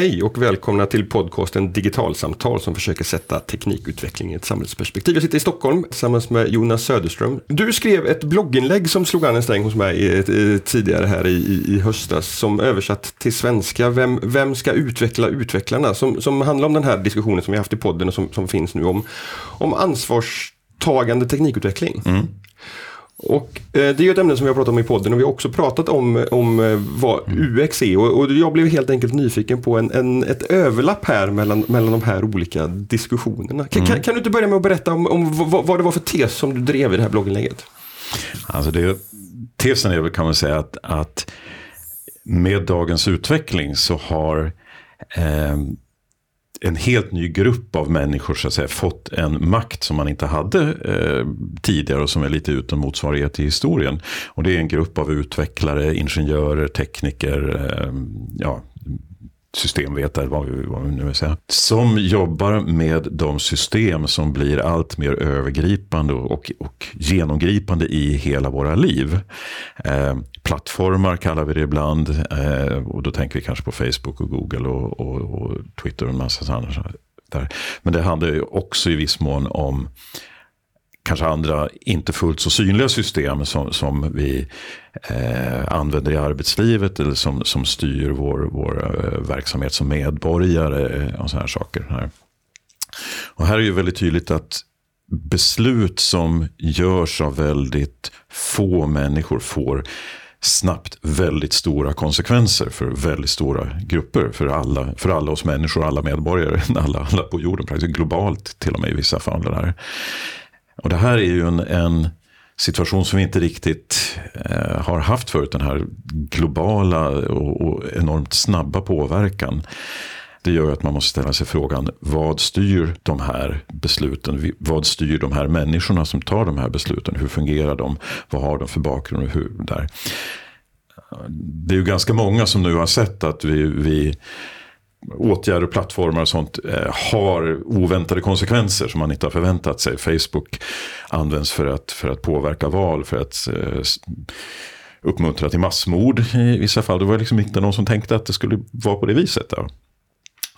Hej och välkomna till podcasten Digitalsamtal som försöker sätta teknikutveckling i ett samhällsperspektiv. Jag sitter i Stockholm tillsammans med Jonas Söderström. Du skrev ett blogginlägg som slog an en sträng hos mig eh, eh, tidigare här i, i höstas som översatt till svenska. Vem, vem ska utveckla utvecklarna? Som, som handlar om den här diskussionen som vi haft i podden och som, som finns nu om, om ansvarstagande teknikutveckling. Mm. Och eh, det är ju ett ämne som vi har pratat om i podden och vi har också pratat om, om eh, vad UX är. Och, och, jag blev helt enkelt nyfiken på en, en, ett överlapp här mellan, mellan de här olika diskussionerna. Kan, mm. kan, kan du inte börja med att berätta om, om vad, vad, det var för tes som du drev i det här blogginlägget? Alltså det, tesen är väl kan man säga att, att med dagens utveckling så har eh, en helt ny grupp av människor så att säga, fått en makt som man inte hade eh, tidigare och som är lite utan motsvarighet i historien. Och det är en grupp av utvecklare, ingenjörer, tekniker, eh, ja, systemvetare, vad vi, vad vi nu vill säga. Som jobbar med de system som blir allt mer övergripande och, och genomgripande i hela våra liv. Eh, plattformar kallar vi det ibland. Eh, och då tänker vi kanske på Facebook och Google och, och, och Twitter och en massa sådana. Där. Men det handlar ju också i viss mån om kanske andra inte fullt så synliga system som, som vi eh, använder i arbetslivet eller som, som styr vår, vår eh, verksamhet som medborgare och sådana här saker. Här. Och här är ju väldigt tydligt att beslut som görs av väldigt få människor får snabbt väldigt stora konsekvenser för väldigt stora grupper. För alla, för alla oss människor, alla medborgare, alla, alla på jorden, praktiskt globalt till och med i vissa fall. Det här. Och det här är ju en, en situation som vi inte riktigt eh, har haft förut. Den här globala och, och, enormt snabba påverkan. Det gör att man måste ställa sig frågan, vad styr de här besluten? Vad styr de här människorna som tar de här besluten? Hur fungerar de? Vad har de för bakgrund? Och hur, där? Det är ju ganska många som nu har sett att vi, vi åtgärder, plattformar och sånt eh, har oväntade konsekvenser som man inte har förväntat sig. Facebook används för att, för att påverka val, för att eh, uppmuntra till massmord i vissa fall. Det var liksom inte någon som tänkte att det skulle vara på det viset. Då.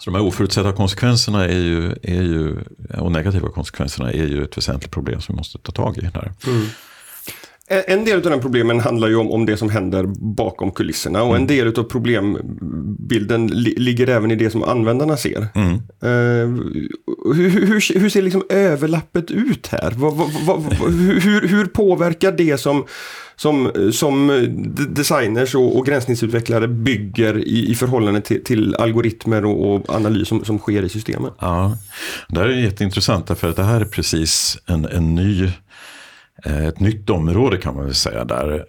Så de här oförutsedda konsekvenserna är ju, är ju, och negativa konsekvenserna är ju ett väsentligt problem som vi måste ta tag i. Här. Mm. En del av de problemen handlar ju om, om det som händer bakom kulisserna och mm. en del av problembilden li, ligger även i det som användarna ser. Mm. Uh, hur, hur, hur, ser liksom överlappet ut här? Va, va, va, hur, hur påverkar det som, som, som designers och, och gränsningsutvecklare bygger i, i förhållande till, till algoritmer och, och, analys som, som sker i systemen? Ja, det här är jätteintressant därför att det här är precis en, en ny Eh, Eh, ett nytt område kan man väl säga där.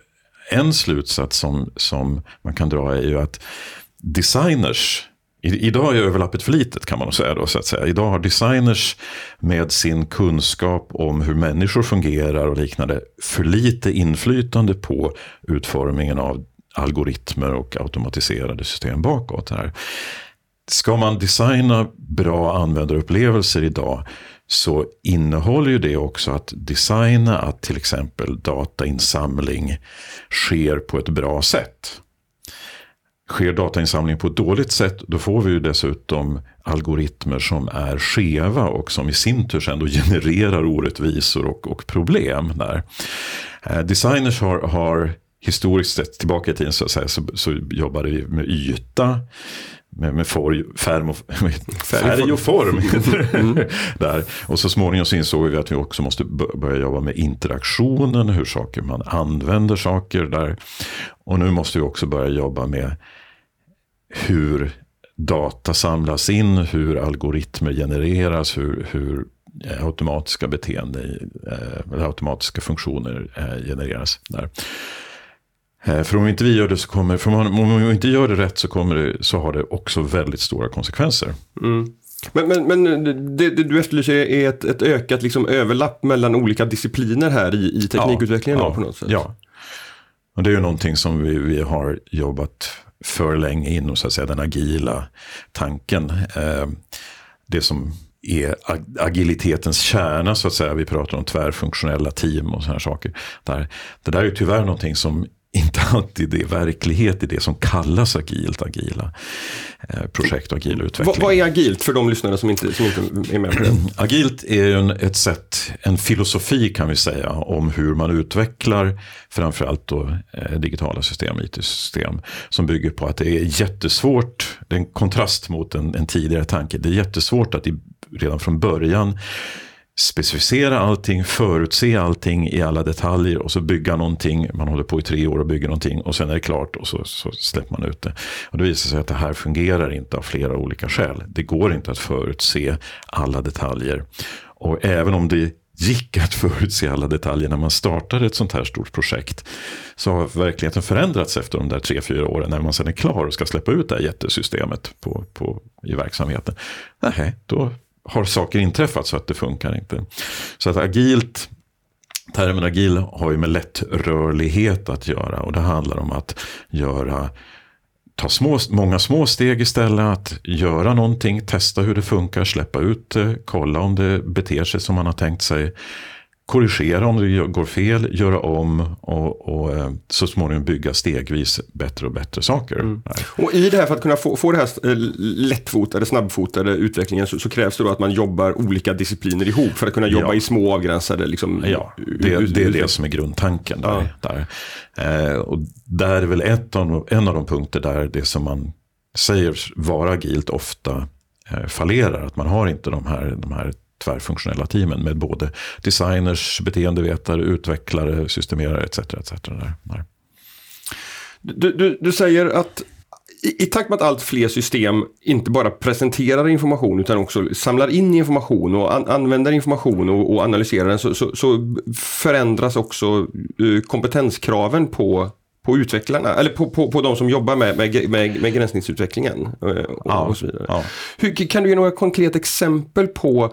En slutsats som, som man kan dra är ju att designers I Idag är överlappet för litet kan man säga. Då, så att säga. Idag har designers med sin kunskap om hur människor fungerar och liknande för lite inflytande på utformningen av algoritmer och automatiserade system bakåt. Här. Ska man designa bra användarupplevelser idag så innehåller ju det också att designa att till exempel datainsamling sker på ett bra sätt. Sker datainsamling på ett dåligt sätt då får vi ju dessutom algoritmer som är skeva och som i sin tur sen då genererar orättvisor och, och problem. Där. Eh, designers har, har historiskt sett tillbaka i tiden så, så, så jobbade vi med yta med, med forg, färm och, färg och form. Mm. där. Och så småningom så insåg vi att vi också måste börja jobba med interaktionen, hur saker man använder saker där. Och nu måste vi också börja jobba med hur data samlas in, hur algoritmer genereras, hur, hur eh, automatiska beteenden, eh, eller automatiska funktioner eh, genereras. där. Eh, för om inte vi gör det så kommer, för om vi inte gör det rätt så, kommer det, så har det också väldigt stora konsekvenser. Mm. Men, men, men det, det, du efterlyser är ett, ett ökat liksom överlapp mellan olika discipliner här i, i teknikutvecklingen ja, ja, på något sätt? Ja, och det är ju någonting som vi, vi har jobbat för länge in så att säga den agila tanken. Eh, det som är agilitetens kärna så att säga. Vi pratar om tvärfunktionella team och sådana saker. Där, det där är tyvärr någonting som inte alltid är verklighet i det som kallas agilt, agila eh, projekt och agil utveckling. Vad, vad är agilt för de lyssnare som inte, som inte är med på det? Agilt är en, ett sätt, en filosofi kan vi säga, om hur man utvecklar framförallt då eh, digitala system, IT-system, som bygger på att det är jättesvårt, det är en kontrast mot en, en tidigare tanke, det är jättesvårt att i, redan från början specificera allting, förutse allting i alla detaljer och så bygga någonting. Man håller på i tre år och bygger någonting och sen är det klart och så, så släpper man ut det. Och det visar sig att det här fungerar inte av flera olika skäl. Det går inte att förutse alla detaljer. Och även om det gick att förutse alla detaljer när man startade ett sånt här stort projekt. Så har verkligheten förändrats efter de där tre, fyra åren när man sen är klar och ska släppa ut det här jättesystemet på, på, i verksamheten. Nej, då har saker inträffat så att det funkar inte. Så att agilt, termen agil har ju med lättrörlighet att göra och det handlar om att göra ta små, många små steg istället. Att göra någonting, testa hur det funkar, släppa ut det, kolla om det beter sig som man har tänkt sig korrigera om det går fel, göra om och, och eh, så småningom bygga stegvis bättre och bättre saker. Mm. Och i det här för att kunna få, få det här eh, lättfotade, snabbfotade utvecklingen så, så, krävs det då att man jobbar olika discipliner ihop för att kunna jobba ja. i små avgränsade liksom, Ja, det, det är det som är grundtanken där. Ja. där. Eh, och där är väl ett av, en av de punkter där det som man säger vara agilt ofta eh, fallerar. Att man har inte de här, de här tvärfunktionella teamen med både designers, beteendevetare, utvecklare, systemerare etc. etc. Där. Där. Du, du, du säger att i, i takt med att allt fler system inte bara presenterar information utan också samlar in information och an, använder information och, och analyserar den så, så, så förändras också uh, kompetenskraven på på utvecklarna, eller på, på, på de som jobbar med, med, med, med gränssnittsutvecklingen. Eh, och, ja, och så vidare. Ja. Hur, kan du ge några konkreta exempel på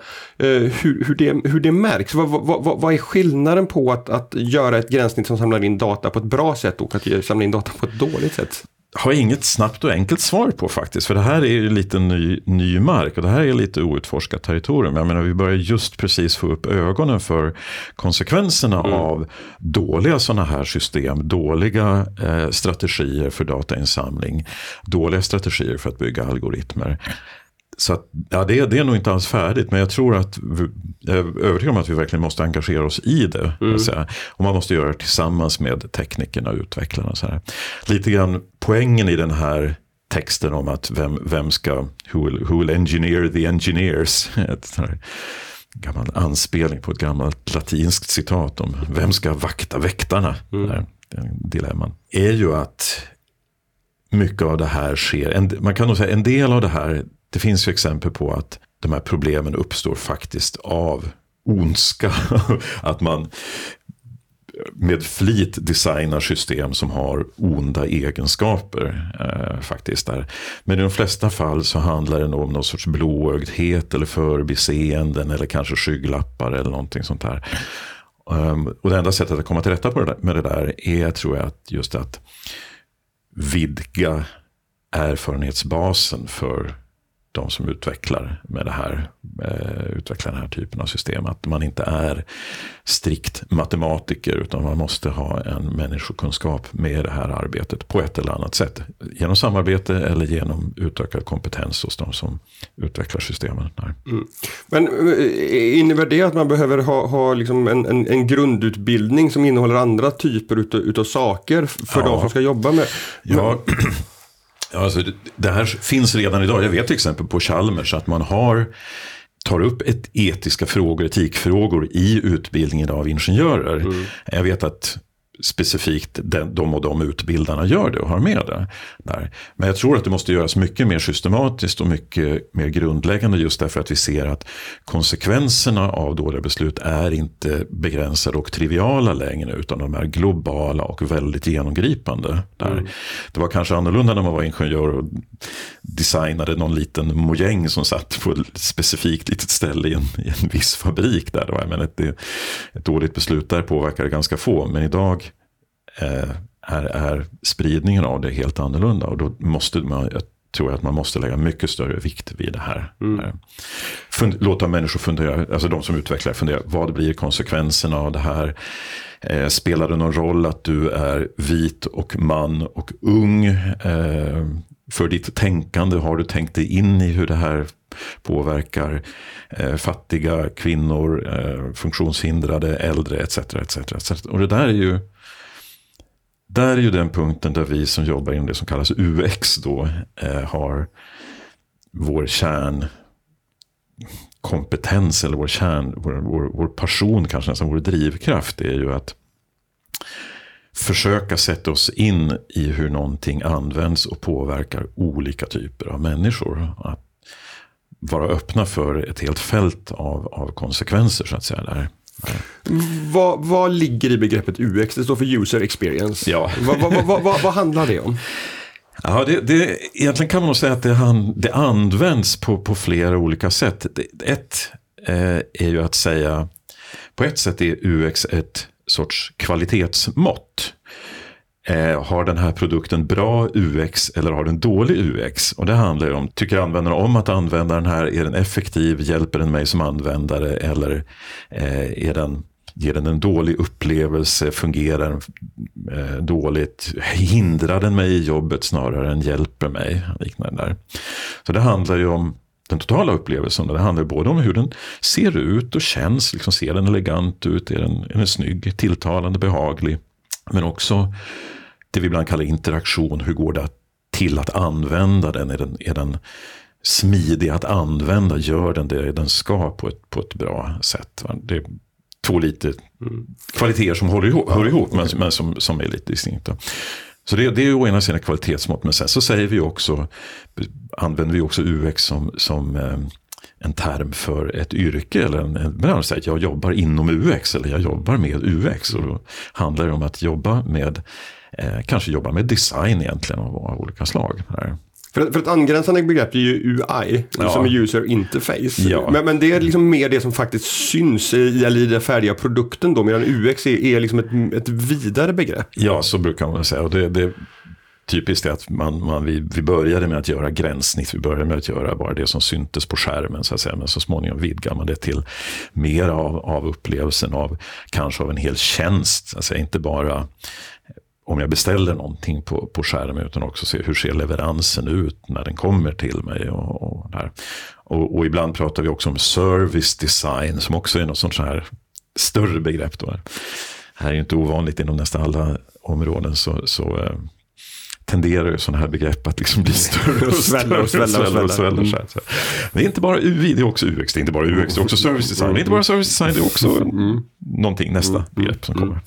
uh, hur, hur, det, hur det märks? Vad, vad, vad, vad är skillnaden på att, att göra ett gränssnitt som samlar in data på ett bra sätt och att samla in data på ett dåligt sätt? Har inget snabbt och enkelt svar på faktiskt. För det här är ju lite ny, ny mark och det här är lite outforskat territorium. Jag menar vi börjar just precis få upp ögonen för konsekvenserna mm. av dåliga sådana här system. Dåliga eh, strategier för datainsamling. Dåliga strategier för att bygga algoritmer. Så att, ja, det, det, är nog inte alls färdigt, men jag tror att vi, jag är övertygad om att vi verkligen måste engagera oss i det. Mm. Och man måste göra det tillsammans med teknikerna och utvecklarna. Så här. Lite grann poängen i den här texten om att vem, vem ska, who will, who will engineer the engineers. Ett gammal anspelning på ett gammalt latinskt citat om vem ska vakta väktarna. Mm. Där, dilemman. Är ju att mycket av det här sker, en, man kan nog säga en del av det här det finns ju exempel på att de här problemen uppstår faktiskt av ondska. att man med flit designar system som har onda egenskaper. Eh, faktiskt där. Men i de flesta fall så handlar det nog om någon sorts blåögdhet eller förbiseenden eller kanske skygglappar eller någonting sånt där. Um, och det enda sättet att komma till rätta med det där är tror jag att just att vidga erfarenhetsbasen för de som utvecklar med det här, eh, utvecklar den här typen av system. Att man inte är strikt matematiker utan man måste ha en människokunskap med det här arbetet på ett eller annat sätt. Genom samarbete eller genom utökad kompetens hos de som utvecklar systemen. Mm. Men eh, innebär det att man behöver ha, ha liksom en, en, en, grundutbildning som innehåller andra typer utav, utav saker för ja. de som ska jobba med? Ja. Ja, alltså, det här finns redan idag. Jag vet till exempel på Chalmers att man har tar upp ett etiska frågor, etikfrågor i utbildningen av ingenjörer. Mm. Jag vet att specifikt den, de och de utbildarna gör det och har med det. Där. Men jag tror att det måste göras mycket mer systematiskt och mycket mer grundläggande just därför att vi ser att konsekvenserna av dåliga beslut är inte begränsade och triviala längre utan de är globala och väldigt genomgripande. Där. Mm. Det var kanske annorlunda när man var ingenjör och designade någon liten mojäng som satt på ett specifikt litet ställe i en, i en viss fabrik. Där. Jag menar, ett, ett dåligt beslut där påverkar ganska få men idag är, är spridningen av det helt annorlunda. Och då måste man, jag tror jag att man måste lägga mycket större vikt vid det här. Mm. Fund, låta människor fundera, alltså de som utvecklar, fundera, vad blir konsekvenserna av det här? Eh, spelar det någon roll att du är vit och man och ung? Eh, för ditt tänkande, har du tänkt dig in i hur det här påverkar eh, fattiga, kvinnor, eh, funktionshindrade, äldre etc, etc, etc. Och det där är ju där är ju den punkten där vi som jobbar inom det som kallas UX då eh, har vår kärnkompetens eller vår kärn, vår, vår, vår passion kanske nästan, vår drivkraft det är ju att försöka sätta oss in i hur någonting används och påverkar olika typer av människor. Att vara öppna för ett helt fält av, av konsekvenser så att säga. Där. Vad, vad ligger i begreppet UX? Det står för user experience. Ja. vad, vad, vad, handlar det om? Ja, det, det, egentligen kan man nog säga att det, han, det används på, på flera olika sätt. Ett eh, är ju att säga, på ett sätt är UX ett sorts kvalitetsmått. Eh, har den här produkten bra UX eller har den dålig UX? Och det handlar ju om, tycker användaren om att använda den här? Är den effektiv? Hjälper den mig som användare? Eller eh, är den, ger den en dålig upplevelse? Fungerar den eh, dåligt? Hindrar den mig i jobbet snarare än hjälper mig? Liknande där. Så det handlar ju om den totala upplevelsen. Det handlar både om hur den ser ut och känns. Liksom ser den elegant ut? Är den, är den snygg, tilltalande, behaglig? Men också det vi ibland kallar interaktion. Hur går det till att använda den? Är den, är den smidig att använda? Gör den det den ska på ett, på ett bra sätt? Det är två lite mm. kvaliteter som håller ihop, hör ihop men, men som, som är lite distinkta. Så det, det är å ena sidan kvalitetsmått, men sen så säger vi också, använder vi också UX som, som eh, en term för ett yrke eller en, en bransch. Jag jobbar inom UX eller jag jobbar med UX. Och då handlar det om att jobba med, eh, kanske jobba med design egentligen av, av olika slag. Här. För, för ett angränsande begrepp är ju UI, ja. som är user interface. Ja. Men, men, det är liksom mer det som faktiskt syns i, i den färdiga produkten då, medan UX är, är liksom ett, ett vidare begrepp. Ja, så brukar man säga. Och det, det typiskt är att man, man, vi, vi började med att göra gränssnitt, vi började med att göra bara det som syntes på skärmen, så att säga. men så småningom vidgar man det till mer av, av upplevelsen av kanske av en hel tjänst, alltså inte bara om jag beställer någonting på, på skärmen utan också se hur ser leveransen ut när den kommer till mig. Och, och där. Och, och, ibland pratar vi också om service design som också är något sånt här större begrepp. Då. Det här är inte ovanligt inom nästan alla områden. Så, så eh, tenderar ju sådana här begrepp att liksom bli större och svälla och svälla. Och svälla, mm. Det är inte bara UI, det är också UX. Det är inte bara UX, det är också service design. Det är inte bara service design, det är också mm. någonting, nästa mm. begrepp som kommer.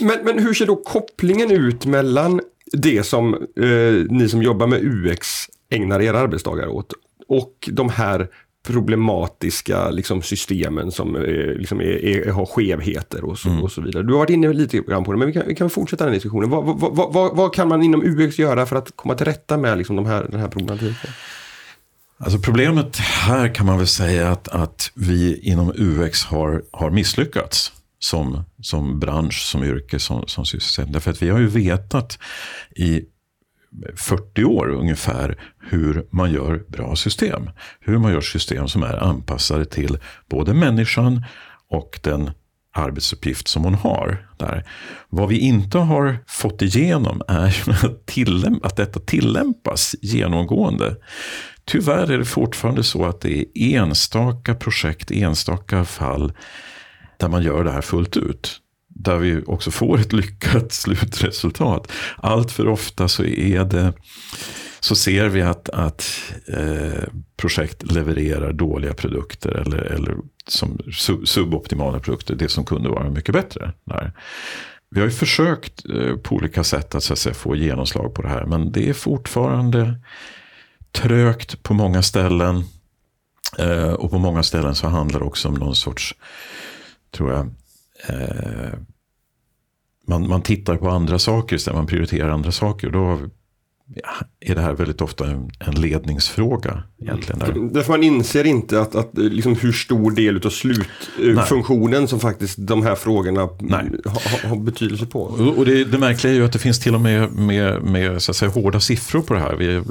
Men, men hur ser då kopplingen ut mellan det som eh, ni som jobbar med UX ägnar era arbetsdagar åt och de här problematiska liksom, systemen som eh, liksom är, är, har skevheter och så, mm. och så vidare. Du har varit inne lite grann på det, men vi kan, vi kan fortsätta den diskussionen. Vad, vad, vad, vad, kan man inom UX göra för att komma till rätta med liksom, de här, den här problematiken? Alltså problemet här kan man väl säga att, att vi inom UX har, har misslyckats som, som bransch, som yrke, som, som sysselsättning. Därför att vi har ju vetat i 40 år ungefär hur man gör bra system. Hur man gör system som är anpassade till både människan och den arbetsuppgift som hon har. Där. Vad vi inte har fått igenom är att, tillämpa, att detta tillämpas genomgående. Tyvärr är det fortfarande så att det är enstaka projekt, enstaka fall där man gör det här fullt ut där vi också får ett lyckat slutresultat. Allt för ofta så är det så ser vi att, att eh, projekt levererar dåliga produkter eller, eller som suboptimala produkter, det som kunde vara mycket bättre. Där. Vi har ju försökt eh, på olika sätt att, så att säga, få genomslag på det här, men det är fortfarande trögt på många ställen. Eh, och på många ställen så handlar det också om någon sorts, tror jag, eh, man, man tittar på andra saker istället, man prioriterar andra saker. Då ja, är det här väldigt ofta en, en ledningsfråga. Egentligen där. Därför man inser inte att, att liksom hur stor del av slutfunktionen Nej. som faktiskt de här frågorna har, har betydelse på. Och, och det, det märkliga är ju att det finns till och med, med, med så att säga, hårda siffror på det här. Vi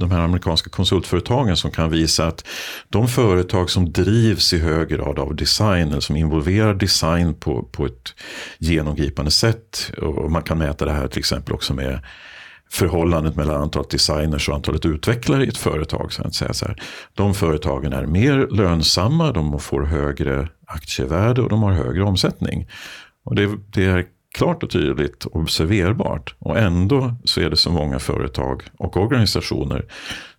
de här amerikanska konsultföretagen som kan visa att de företag som drivs i hög grad av design, eller som involverar design på, på ett genomgripande sätt. Och man kan mäta det här till exempel också med förhållandet mellan antalet designers och antalet utvecklare i ett företag. Så att säga så här. De företagen är mer lönsamma, de får högre aktievärde och de har högre omsättning. Och det, det är klart och tydligt observerbart. Och ändå så är det så många företag och organisationer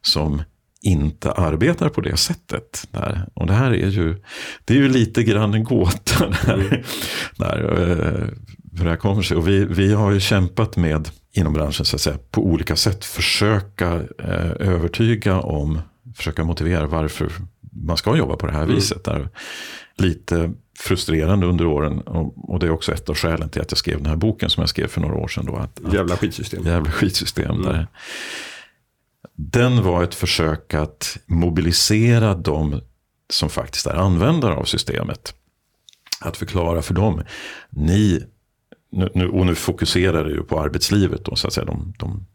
som inte arbetar på det sättet. Där. Och det här är ju, det är ju lite grann en gåta. Där, mm. där, eh, hur det här kommer sig. Och vi, vi har ju kämpat med, inom branschen så att säga, på olika sätt försöka eh, övertyga om, försöka motivera varför man ska jobba på det här mm. viset. Där. Lite frustrerande under åren. Och, och, det är också ett av skälen till att jag skrev den här boken som jag skrev för några år sedan. Då, att, jävla skitsystem. Jävla skitsystem. Mm. Där. Den var ett försök att mobilisera de som faktiskt är användare av systemet. Att förklara för dem, ni, nu, och nu fokuserar det ju på arbetslivet då, så att säga, de, de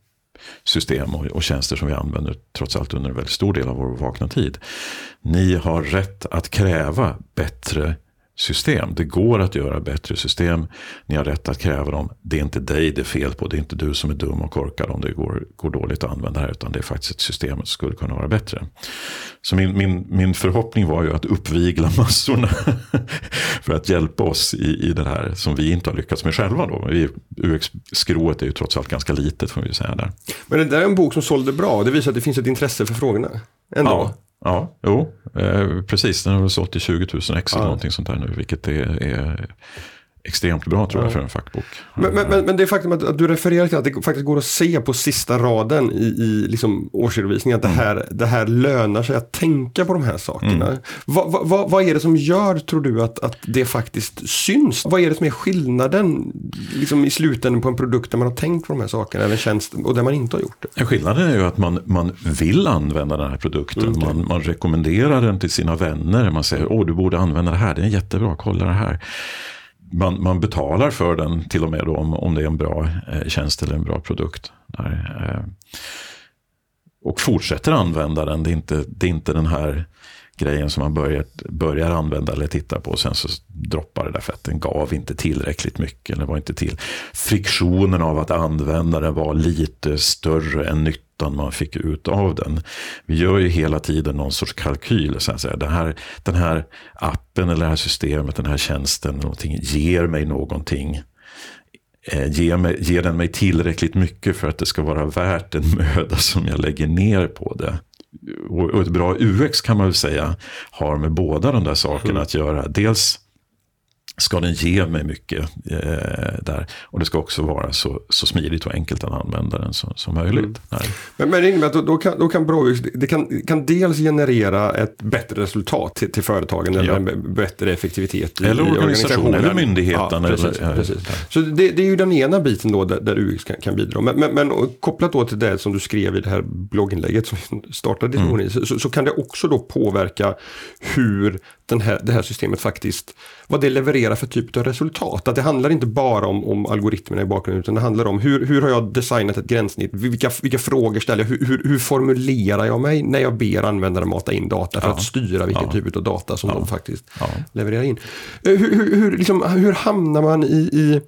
system och, och, tjänster som vi använder trots allt under en väldigt stor del av vår vakna tid. Ni har rätt att kräva bättre system. Det går att göra bättre system. Ni har rätt att kräva dem. Det är inte dig det är fel på. Det är inte du som är dum och korkad om det går, går dåligt att använda det här. Utan det är faktiskt ett system som skulle kunna vara bättre. Så min, min, min förhoppning var ju att uppvigla massorna. för att hjälpa oss i, i det här som vi inte har lyckats med själva. Då. UX-skrået är ju trots allt ganska litet får vi säga där. Men det där är en bok som sålde bra. Det visar att det finns ett intresse för frågorna. Ändå. Ja. Ja, jo, eh, precis. Den har väl sålt i 20 000 ex eller någonting sånt där nu. Vilket är, är extremt bra tror jag för en fackbok. Men, men, men det faktum att, att, du refererar till att det faktiskt går att se på sista raden i, i liksom årsredovisningen att det, här, mm. det här lönar sig att tänka på de här sakerna. Mm. Vad, vad, vad är det som gör, tror du, att, att det faktiskt syns? Vad är det som är skillnaden liksom i slutändan på en produkt där man har tänkt på de här sakerna eller tjänst och där man inte har gjort det? Skillnaden är ju att man, man vill använda den här produkten. Mm, okay. man, man rekommenderar den till sina vänner. Man säger, åh du borde använda det här, det är jättebra, kolla det här man, man betalar för den till och med då, om, om det är en bra eh, tjänst eller en bra produkt. Där, eh, och fortsätter använda den. Det är inte, det är inte den här grejen som man börjar, börjar använda eller titta på och sen så droppar det därför att den gav inte tillräckligt mycket. Eller var inte till. Friktionen av att använda den var lite större än nyttan man fick ut av den. Vi gör ju hela tiden någon sorts kalkyl. Så att säga. Den, här, den här appen eller det här systemet, den här tjänsten, någonting, ger mig någonting eh, ger, mig, ger den mig tillräckligt mycket för att det ska vara värt den möda som jag lägger ner på det och ett bra UX kan man väl säga har med båda de där sakerna mm. att göra. Dels ska den ge mig mycket eh, där. Och det ska också vara så, så smidigt och enkelt att använda den som, som möjligt. Mm. Men, men det innebär att då, då kan, då kan BraUX, det kan, kan dels generera ett bättre resultat till, till företagen ja. eller en bättre effektivitet i, eller i organisationen. Eller myndigheten. Ja, precis, eller, precis. Så det, det, är ju den ena biten då där, där UX kan, kan bidra. Men, men, men kopplat då till det som du skrev i det här blogginlägget som startade diskussionen mm. så, så kan det också då påverka hur den här, det här systemet faktiskt, vad det levererar för typ av resultat. Att det handlar inte bara om, om algoritmerna i bakgrunden utan det handlar om hur, hur har jag designat ett gränssnitt? Vilka, vilka frågor ställer jag? Hur, hur, hur formulerar jag mig när jag ber användare mata in data för ja. att styra vilken ja. typ av data som ja. de faktiskt levererar in? Eh, hur, hur, hur, liksom, hur hamnar man i, i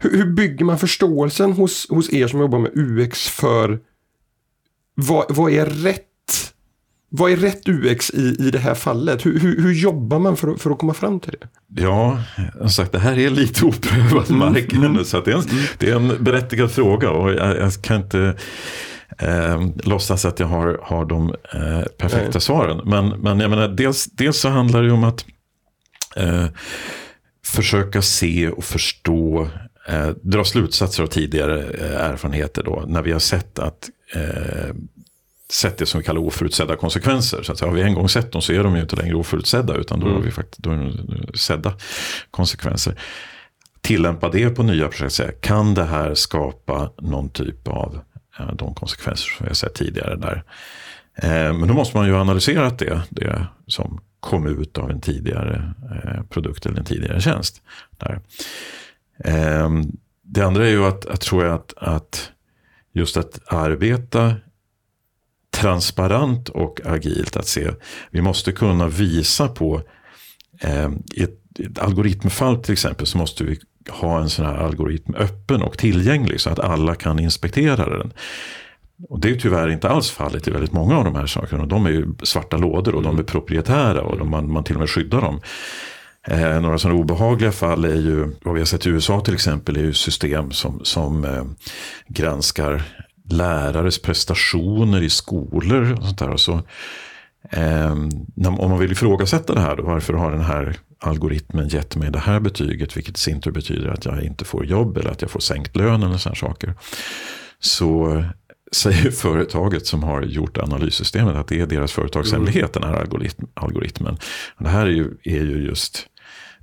hur, hur bygger man förståelsen hos, hos er som jobbar med UX för vad, vad är rätt vad är rätt UX i, i det här fallet? Hur, hur, hur jobbar man för, för att komma fram till det? Ja, som sagt, det här är lite oprövad mm. mark. Mm. Så det, är en, det är en berättigad fråga och jag, jag kan inte eh, låtsas att jag har, har de eh, perfekta Nej. svaren. Men, men jag menar, dels, dels så handlar det om att eh, försöka se och förstå, eh, dra slutsatser av tidigare eh, erfarenheter då, när vi har sett att eh, sett det som vi kallar oförutsedda konsekvenser. Så att har vi en gång sett dem så är de ju inte längre oförutsedda utan då mm. har vi faktiskt då är sedda konsekvenser. Tillämpa det på nya projekt. Kan det här skapa någon typ av ja, de konsekvenser som vi har sett tidigare där? Eh, men då måste man ju analysera det, det som kom ut av en tidigare eh, produkt eller en tidigare tjänst. Där. Eh, det andra är ju att, att tror jag att, att just att arbeta transparent och agilt att se. Vi måste kunna visa på eh, ett, ett algoritmfall till exempel så måste vi ha en sån här algoritm öppen och tillgänglig så att alla kan inspektera den. Och det är tyvärr inte alls fallet i väldigt många av de här sakerna. De är ju svarta lådor och de är proprietära och de, man, man till och med skyddar dem. Eh, några sådana obehagliga fall är ju, vad vi har sett i USA till exempel, är ju system som, som eh, granskar lärares prestationer i skolor. och sånt där. Och så, eh, om man vill ifrågasätta det här, då, varför har den här algoritmen gett mig det här betyget, vilket i sin tur betyder att jag inte får jobb eller att jag får sänkt lön eller sådana saker. Så säger företaget som har gjort analyssystemet att det är deras företagshemlighet, den här algoritm, algoritmen. det här är ju, är ju just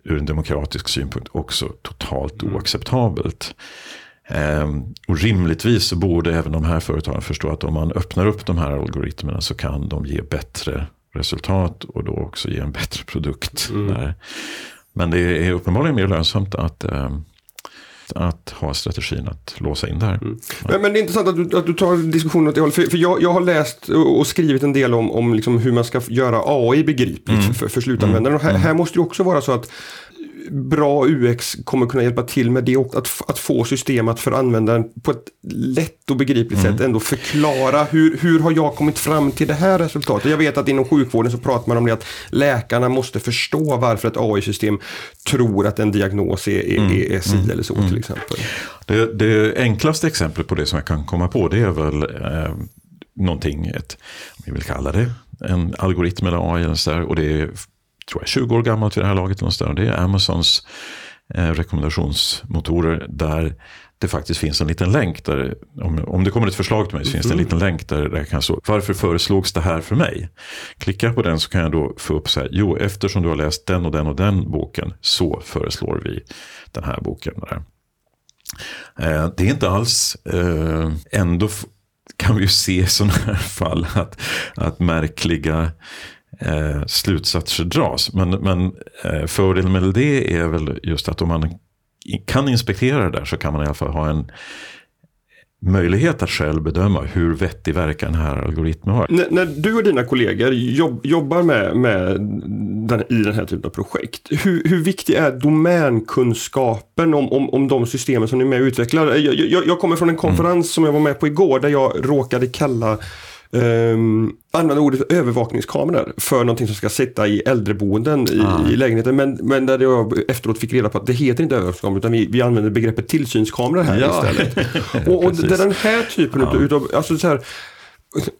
ur en demokratisk synpunkt också totalt mm. oacceptabelt. Ehm, och rimligtvis så borde även de här företagen förstå att om man öppnar upp de här algoritmerna så kan de ge bättre resultat och då också ge en bättre produkt. Mm. Men det är uppenbarligen mer lönsamt att ehm, att ha strategin att låsa in det här. Mm. Men, men, det är intressant att du, att du tar diskussionen åt det hållet. För, för jag, jag har läst och skrivit en del om, om liksom hur man ska göra AI begripligt mm. för, för slutanvändaren. Och här, mm. här måste det också vara så att bra UX kommer kunna hjälpa till med det och att, att få system att för användaren på ett lätt och begripligt mm. sätt ändå förklara hur, hur har jag kommit fram till det här resultatet. Jag vet att inom sjukvården så pratar man om det att läkarna måste förstå varför ett AI-system tror att en diagnos är, är, mm. är si mm. eller så till mm. exempel. Det, det, enklaste exemplet på det som jag kan komma på det är väl eh, någonting, ett, om vi vill kalla det, en algoritm eller AI eller så där, och det är tror jag, 20 år gammalt vid det här laget. Någonstans. Det är Amazons eh, rekommendationsmotorer där det faktiskt finns en liten länk där, om, om det kommer ett förslag till mig så finns det en mm. liten länk där jag kan stå, varför föreslogs det här för mig? Klickar på den så kan jag då få upp så här, jo eftersom du har läst den och den och den boken så föreslår vi den här boken. Där. Eh, det är inte alls, eh, ändå kan vi ju se i sådana här fall att, att märkliga eh, slutsatser dras. Men, men eh, fördelen med det är väl just att om man kan inspektera det där så kan man i alla fall ha en möjlighet att själv bedöma hur vettig verkan den här algoritmen har. N när du och dina kollegor jobb, jobbar med, med den, i den här typen av projekt, hur, hur viktig är domänkunskapen om, om, om de systemen som ni är med och utvecklar? Jag, jag, jag kommer från en konferens mm. som jag var med på igår där jag råkade kalla um, använda ordet övervakningskameror för någonting som ska sitta i äldreboenden i, ah. i lägenheten. Men, men där jag efteråt fick reda på att det heter inte övervakningskameror utan vi, vi använder begreppet tillsynskameror här ja. istället. och, och det är den här typen ja. utav, alltså så här,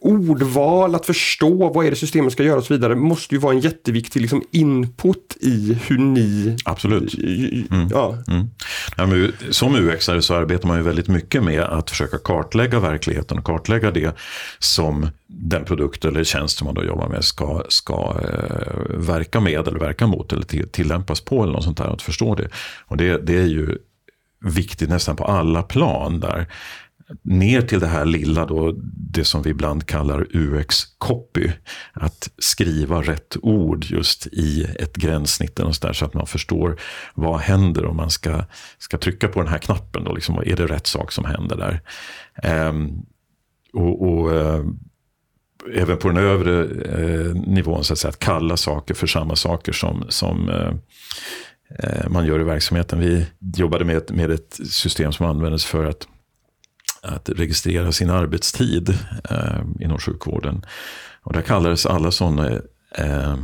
ordval, att förstå vad är det systemet ska göra och så vidare måste ju vara en jätteviktig liksom, input i hur ni... Absolut. Mm. Ja. Mm. Ja, men, som ux så arbetar man ju väldigt mycket med att försöka kartlägga verkligheten och kartlägga det som den produkt eller tjänst som man då jobbar med ska, ska eh, verka med eller verka mot eller tillämpas på eller något sånt där. Att förstå det. Och det, det är ju viktigt nästan på alla plan där ner till det här lilla, då, det som vi ibland kallar UX-copy. Att skriva rätt ord just i ett gränssnitt där, så att man förstår vad händer om man ska, ska trycka på den här knappen. Då, liksom, är det rätt sak som händer där? Um, och, och uh, även på den övre uh, nivån, så att, säga, att kalla saker för samma saker som, som uh, man gör i verksamheten. Vi jobbade med, med ett system som användes för att att registrera sin arbetstid eh, inom sjukvården. Och där kallades alla sådana eh,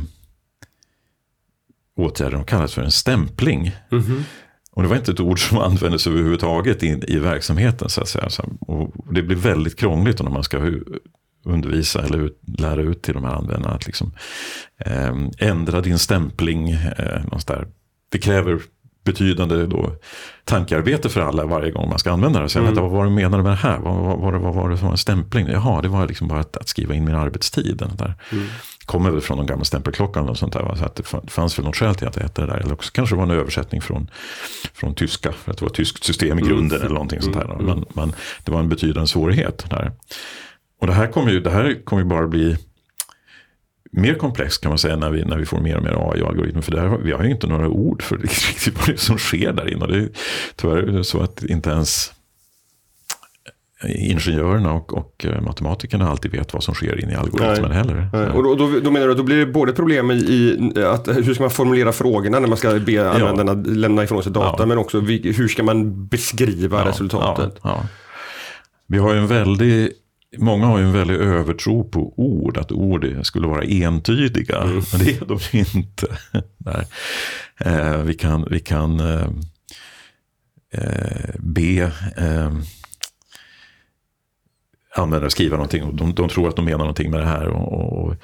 åtgärder de kallades för en stämpling. Mm -hmm. Och det var inte ett ord som användes överhuvudtaget i, i verksamheten. Så att säga. Och det blir väldigt krångligt när man ska undervisa eller ut, lära ut till de här användarna att liksom, eh, ändra din stämpling. Eh, Det kräver betydande då, tankearbete för alla varje gång man ska använda det. Så mm. vad var det menade med det här? Vad, vad, vad, vad var det som var en stämpling? Jaha, det var liksom bara att, att skriva in min arbetstid. Den där. Mm. Kommer väl från de gamla stämpelklockan och sånt där. Så att det fanns väl något skäl till att det hette det där. Eller också kanske det var en översättning från, från tyska. För att det var ett tyskt system i mm. grunden mm. eller någonting sånt där. Mm. Men, men det var en betydande svårighet där. Och det här kommer ju, det här kommer ju bara bli mer komplext kan man säga när vi, när vi får mer och mer AI-algoritmer. För där, vi har ju inte några ord för riktigt vad det är som sker där inne. Det är tyvärr så att inte ens ingenjörerna och, och eh, matematikerna alltid vet vad som sker in i algoritmen heller. Nej. Och då, då, då, menar du att då blir det både problem i, i att hur ska man formulera frågorna när man ska be ja. användarna lämna ifrån sig data, ja. men också hur ska man beskriva ja, resultatet? Vi har ju en väldig Många har ju en väldig övertro på ord, att ord skulle vara entydiga. Mm. Men det är de inte. Nej. Eh, vi kan, vi kan eh, eh be eh, användare skriva någonting och de, de, tror att de menar någonting med det här. Och, och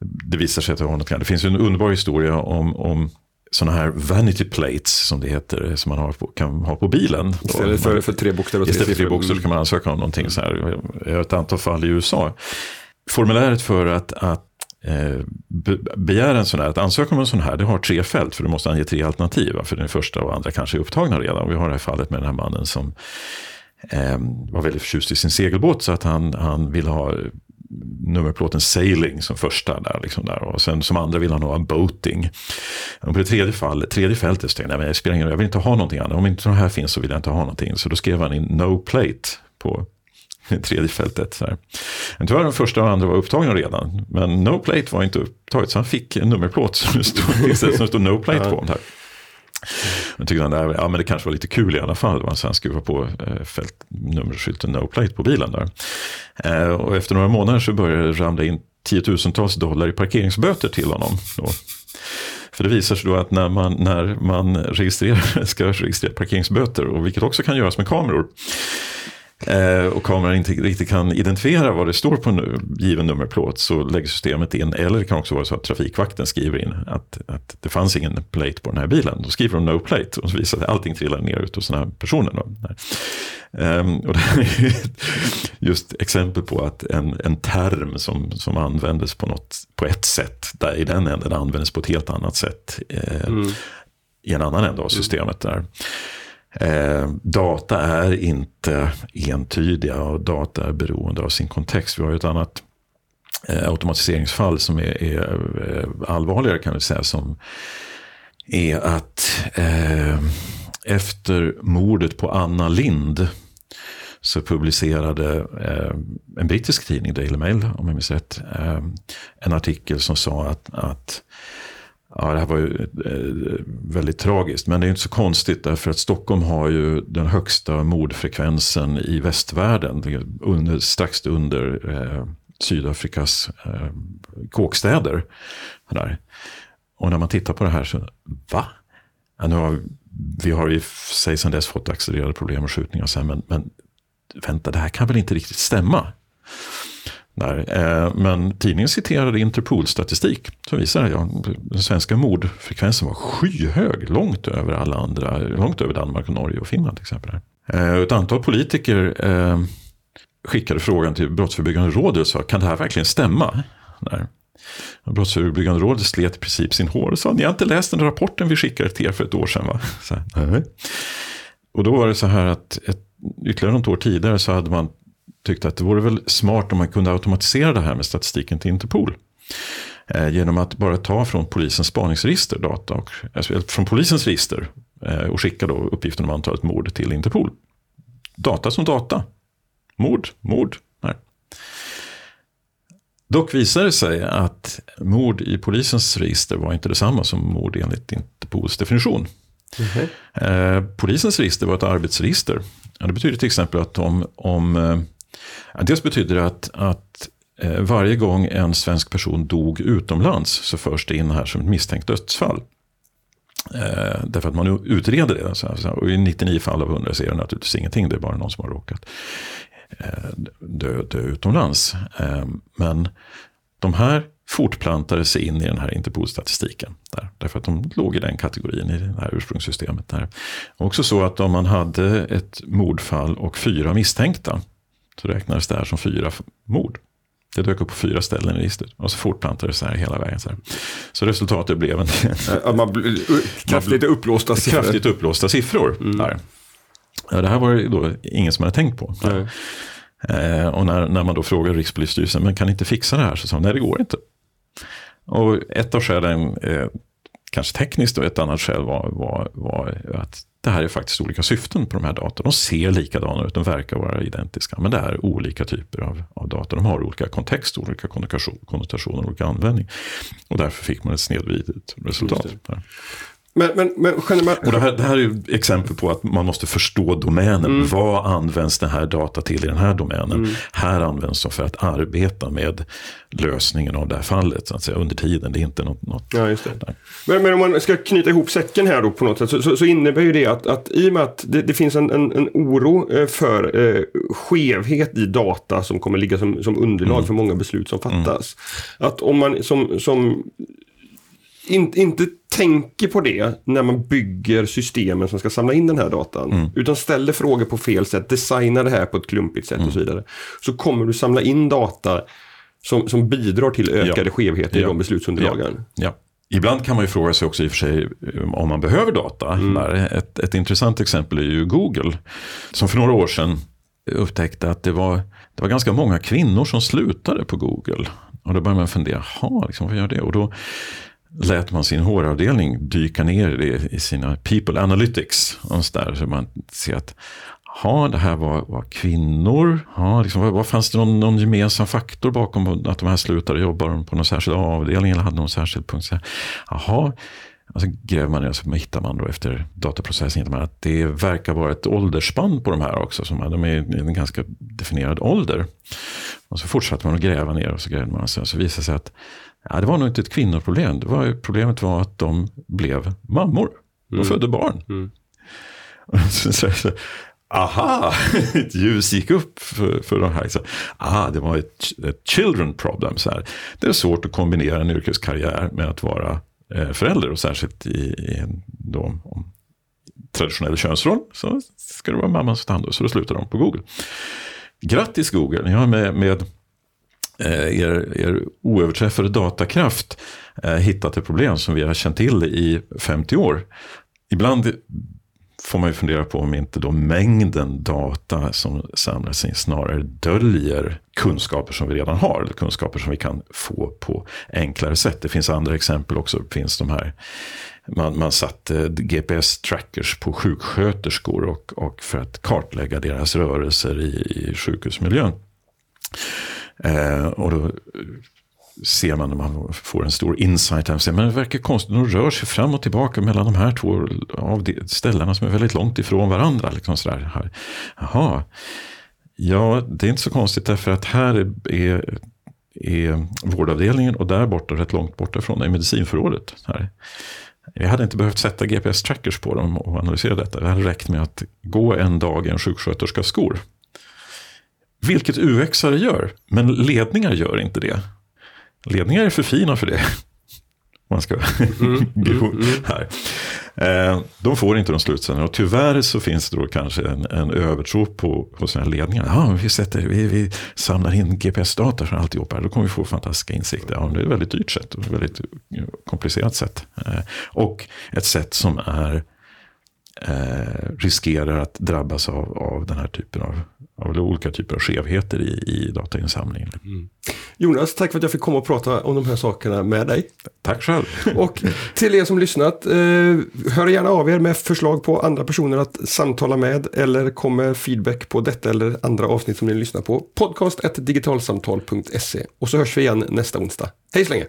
det visar sig att det har något. Det finns en underbar historia om, om sådana här vanity plates som det heter, som man har på, kan ha på bilen. Istället för, för tre bokstäver och tre Istället för tre bokstäver kan man ansöka om någonting så här. Jag har ett antal fall i USA. Formuläret för att, att eh, begära en sån här, att ansöka om en sån här, det har tre fält, för du måste ange tre alternativ. För den första och andra kanske är upptagna redan. Vi har det här fallet med den här mannen som eh, var väldigt förtjust i sin segelbåt så att han, han ville ha nummerplåten Sailing som första där. Liksom där. Och sen som andra vill han ha Boating. Och på det tredje, fall, tredje fältet så tänkte jag, nej, jag, spelar ingen, jag vill inte ha någonting annat. Om inte sådana här finns så vill jag inte ha någonting. Så då skrev han in No Plate på tredje fältet. Så här. Men tyvärr den första och andra var upptagna redan. Men No Plate var inte upptaget så han fick en nummerplåt som det stod, som stod No Plate på. Här. Jag tyckte han där, ja men det kanske var lite kul i alla fall. Va? Så han skruvar på eh, fältnummerskylten No Plate på bilen där. Eh, och efter några månader så började det ramla in tiotusentals dollar i parkeringsböter till honom. Då. För det visar sig då att när man, när man registrerar, ska registrera parkeringsböter, och vilket också kan göras med kameror, och kameran inte riktigt kan identifiera vad det står på en given nummerplåt så lägger systemet in, eller det kan också vara så att trafikvakten skriver in att, att det fanns ingen plate på den här bilen. Då skriver de no plate och så visar det att allting trillar ner ut hos den här personen. Då. Um, och det här är just exempel på att en, en term som, som användes på, något, på ett sätt, där i den änden användes på ett helt annat sätt eh, mm. i en annan ände av systemet. där. Eh, data är inte entydiga och data är beroende av sin kontext. Vi har ju ett annat eh, automatiseringsfall som är, är eh, allvarligare kan vi säga. Som är att eh, efter mordet på Anna Lind så publicerade eh, en brittisk tidning, Daily Mail om jag minns rätt, eh, en artikel som sa att, att Ja, det här var ju eh, eh, väldigt tragiskt. Men det är inte så konstigt därför att Stockholm har ju den högsta mordfrekvensen i västvärlden. Under, strax under eh, Sydafrikas eh, kåkstäder. Där. Och när man tittar på det här så, va? Ja, nu har, vi har i sig sedan dess fått accelererade problem och skjutningar sen, men, men vänta, det här kan väl inte riktigt stämma? Där. Eh, men tidningen citerade Interpol-statistik som visar att ja, den svenska mordfrekvensen var skyhög. Långt över alla andra, långt över Danmark, och Norge och Finland till exempel. Eh, ett antal politiker eh, skickade frågan till Brottsförebyggande rådet och sa kan det här verkligen stämma? Där. Brottsförebyggande rådet slet i princip sin hår och sa ni har inte läst den rapporten vi skickade till er för ett år sedan va? Så, och då var det så här att ett, ytterligare något år tidigare så hade man tyckte att det vore väl smart om man kunde automatisera det här med statistiken till Interpol. Eh, genom att bara ta från polisens spaningsregister data, och, alltså från polisens register eh, och skicka då uppgiften om antalet mord till Interpol. Data som data. Mord, mord. Nej. Dock visade det sig att mord i polisens register var inte detsamma som mord enligt Interpols definition. Mm -hmm. polisens register var ett arbetsregister. Det betyder till exempel att om, om eh, Dels betyder det att, att eh, varje gång en svensk person dog utomlands så förs det in här som ett misstänkt dödsfall. Eh, därför att man utreder det. Alltså, alltså och i 99 fall av 100 så är det naturligtvis ingenting. Det är bara någon som har råkat eh, dö, dö utomlands. Eh, men de här fortplantade sig in i den här Interpol-statistiken. Där, därför att de låg i den kategorin i det här ursprungssystemet. Där. Också så att om man hade ett mordfall och fyra misstänkta så räknades det här som fyra mord. Det dök upp på fyra ställen i registret. Och så fortplantades det här hela vägen. Så, här. så resultatet blev en... Att man, kraftigt uppblåsta siffror. Kraftigt uppblåsta siffror. Mm. Där. Ja, det här var det då ingen som hade tänkt på. Eh, och när, när man då frågade Rikspolisstyrelsen, men kan ni inte fixa det här? Så sa de, nej det går inte. Och ett av skälen, eh, kanske tekniskt och ett annat skäl var, var, var att det här är faktiskt olika syften på de här datorn. De ser likadana ut, de verkar vara identiska. Men det är olika typer av, av data. De har olika kontext, olika konnotationer, olika användning. Och därför fick man ett snedvridet resultat. Men, men, men, och det, här, det här är ju exempel på att man måste förstå domänen. Mm. Vad används den här data till i den här domänen? Mm. Här används de för att arbeta med lösningen av det här fallet så att säga, under tiden. Det är inte något... något ja, just det. Men, men, om man ska knyta ihop säcken här då på något sätt så, så, så innebär ju det att, att i och med att det, det finns en, en, en, oro eh, för eh, skevhet i data som kommer ligga som, som underlag mm. för många beslut som fattas. Mm. Att om man som, som in, inte tänker på det när man bygger systemen som ska samla in den här datan. Mm. Utan ställer frågor på fel sätt, designar det här på ett klumpigt sätt mm. och så vidare. Så kommer du samla in data som, som bidrar till ökade ja. skevheter ja. i de beslutsunderlagen. Ja. Ibland kan man ju fråga sig också i och för sig om man behöver data. Mm. Ett, ett intressant exempel är ju Google. Som för några år sedan upptäckte att det var, det var ganska många kvinnor som slutade på Google. Och då började man fundera, jaha, liksom, vad gör det? Och då lät man sin HR-avdelning dyka ner i, det, i sina people analytics. Där, så man ser att ha, det här var, var kvinnor. Ha, liksom, var, fanns det någon, någon, gemensam faktor bakom att de här slutade jobba på någon särskild avdelning eller hade någon särskild punkt? Jaha, och gräver man ner så hittar man då efter dataprocessen att det verkar vara ett åldersspann på de här också. Som de är i en ganska definierad ålder. Och så fortsatte man att gräva ner och så grävde man. Så, så visade det sig att Ja, det var nog inte ett kvinnoproblem. Det var, problemet var att de blev mammor. De mm. födde barn. Mm. Så, så, så, aha, ett ljus gick upp för, för de här. Så, ah, det var ett, ett children problem. Så här. Det är svårt att kombinera en yrkeskarriär med att vara eh, förälder. Och särskilt i, i en då, om, traditionell könsroll så ska det vara mamman som tar hand om Så då slutar de på Google. Grattis Google, ni har med, med Eh, er, er oöverträffade datakraft eh, hittat ett problem som vi har känt till i 50 år. Ibland får man ju fundera på om inte då mängden data som samlas in snarare döljer kunskaper som vi redan har. Eller kunskaper som vi kan få på enklare sätt. Det finns andra exempel också. Det finns de här man, man satte GPS-trackers på sjuksköterskor och, och för att kartlägga deras rörelser i, i sjukhusmiljön. Eh, och då ser man när man får en stor insight. Här, men det verkar konstigt, de rör sig fram och tillbaka mellan de här två av de ställena som är väldigt långt ifrån varandra. Liksom sådär. Här. Jaha. Ja, det är inte så konstigt därför att här är, är, vårdavdelningen och där borta, rätt långt borta från, är medicinförrådet. Här. Jag hade inte behövt sätta GPS-trackers på dem och analysera detta. Det hade räckt med att gå en dag i en sjuksköterskas skor. Vilket UXare gör, men ledningar gör inte det. Ledningar är för fina för det. Man ska mm, mm, mm. här. Eh, de får inte de slutsatserna och tyvärr så finns det då kanske en, en övertro på, på sina ledningar. Ja, vi, sätter, vi, vi samlar in GPS-data från alltihop här, då kommer vi få fantastiska insikter. Ja, det är ett väldigt dyrt sätt och ett väldigt komplicerat sätt. Eh, och ett sätt som är eh, riskerar att drabbas av, av den här typen av, av olika typer av skevheter i, i datainsamlingen. Mm. Jonas, tack för att jag fick komma och prata om de här sakerna med dig. Tack själv. och till er som lyssnat, eh, hör gärna av er med förslag på andra personer att samtala med eller kom med feedback på detta eller andra avsnitt som ni lyssnar på. Podcast digitalsamtal.se och så hörs vi igen nästa onsdag. Hej så länge!